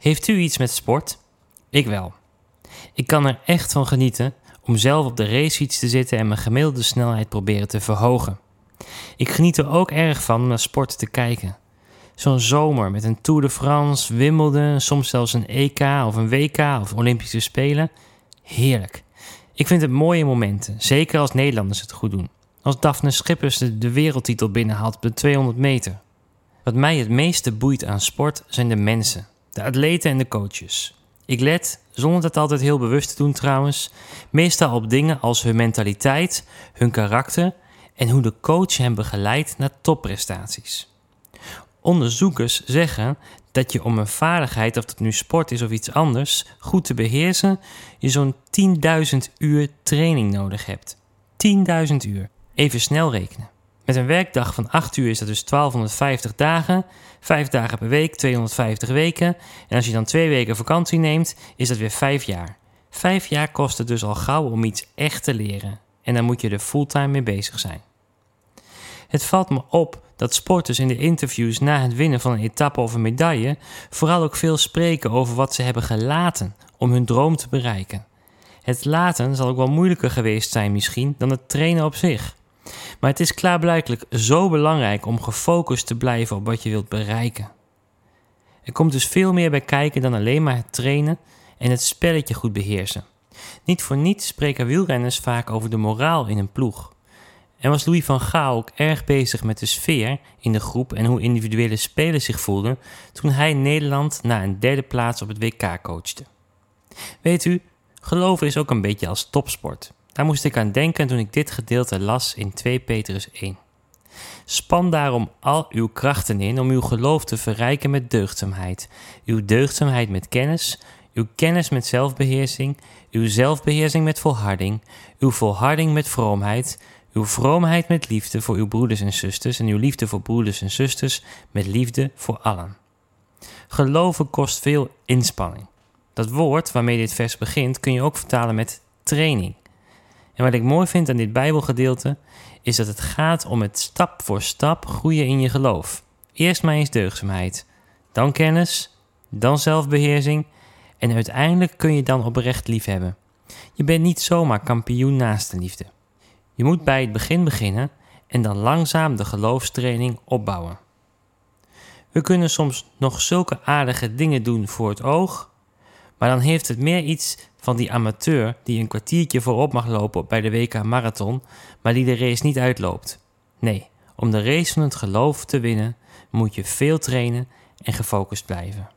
Heeft u iets met sport? Ik wel. Ik kan er echt van genieten om zelf op de racefiets te zitten en mijn gemiddelde snelheid proberen te verhogen. Ik geniet er ook erg van om naar sport te kijken. Zo'n zomer met een Tour de France, Wimbledon, soms zelfs een EK of een WK of Olympische Spelen. Heerlijk. Ik vind het mooie momenten, zeker als Nederlanders het goed doen. Als Daphne Schippers de, wereldtitel binnenhaalt op de 200 meter. Wat mij het meeste boeit aan sport zijn de mensen, de atleten en de coaches. Ik let, zonder dat altijd heel bewust te doen trouwens, meestal op dingen als hun mentaliteit, hun karakter en hoe de coach hen begeleidt naar topprestaties. Onderzoekers zeggen dat je om een vaardigheid, of dat nu sport is of iets anders, goed te beheersen, je zo'n 10.000 uur training nodig hebt. 10.000 uur. Even snel rekenen. Met een werkdag van 8 uur is dat dus 1250 dagen, 5 dagen per week, 250 weken. En als je dan 2 weken vakantie neemt, is dat weer 5 jaar. 5 jaar kost het dus al gauw om iets echt te leren. En dan moet je er fulltime mee bezig zijn. Het valt me op dat sporters in de interviews na het winnen van een etappe of een medaille vooral ook veel spreken over wat ze hebben gelaten om hun droom te bereiken. Het laten zal ook wel moeilijker geweest zijn misschien dan het trainen op zich. Maar het is klaarblijkelijk zo belangrijk om gefocust te blijven op wat je wilt bereiken. Er komt dus veel meer bij kijken dan alleen maar het trainen en het spelletje goed beheersen. Niet voor niets spreken wielrenners vaak over de moraal in een ploeg. En was Louis van Gaal ook erg bezig met de sfeer in de groep en hoe individuele spelers zich voelden toen hij Nederland naar een derde plaats op het WK coachte. Weet u, geloven is ook een beetje als topsport. Daar moest ik aan denken toen ik dit gedeelte las in 2 Petrus 1. Span daarom al uw krachten in om uw geloof te verrijken met deugdzaamheid, uw deugdzaamheid met kennis, uw kennis met zelfbeheersing, uw zelfbeheersing met volharding, uw volharding met vroomheid, uw vroomheid met liefde voor uw broeders en zusters en uw liefde voor broeders en zusters met liefde voor allen. Geloven kost veel inspanning. Dat woord waarmee dit vers begint kun je ook vertalen met training. En wat ik mooi vind aan dit Bijbelgedeelte is dat het gaat om het stap voor stap groeien in je geloof. Eerst maar eens deugdzaamheid, dan kennis, dan zelfbeheersing en uiteindelijk kun je dan oprecht liefhebben. Je bent niet zomaar kampioen naast de liefde. Je moet bij het begin beginnen en dan langzaam de geloofstraining opbouwen. We kunnen soms nog zulke aardige dingen doen voor het oog, maar dan heeft het meer iets van die amateur die een kwartiertje voorop mag lopen bij de WK Marathon, maar die de race niet uitloopt. Nee, om de race van het geloof te winnen moet je veel trainen en gefocust blijven.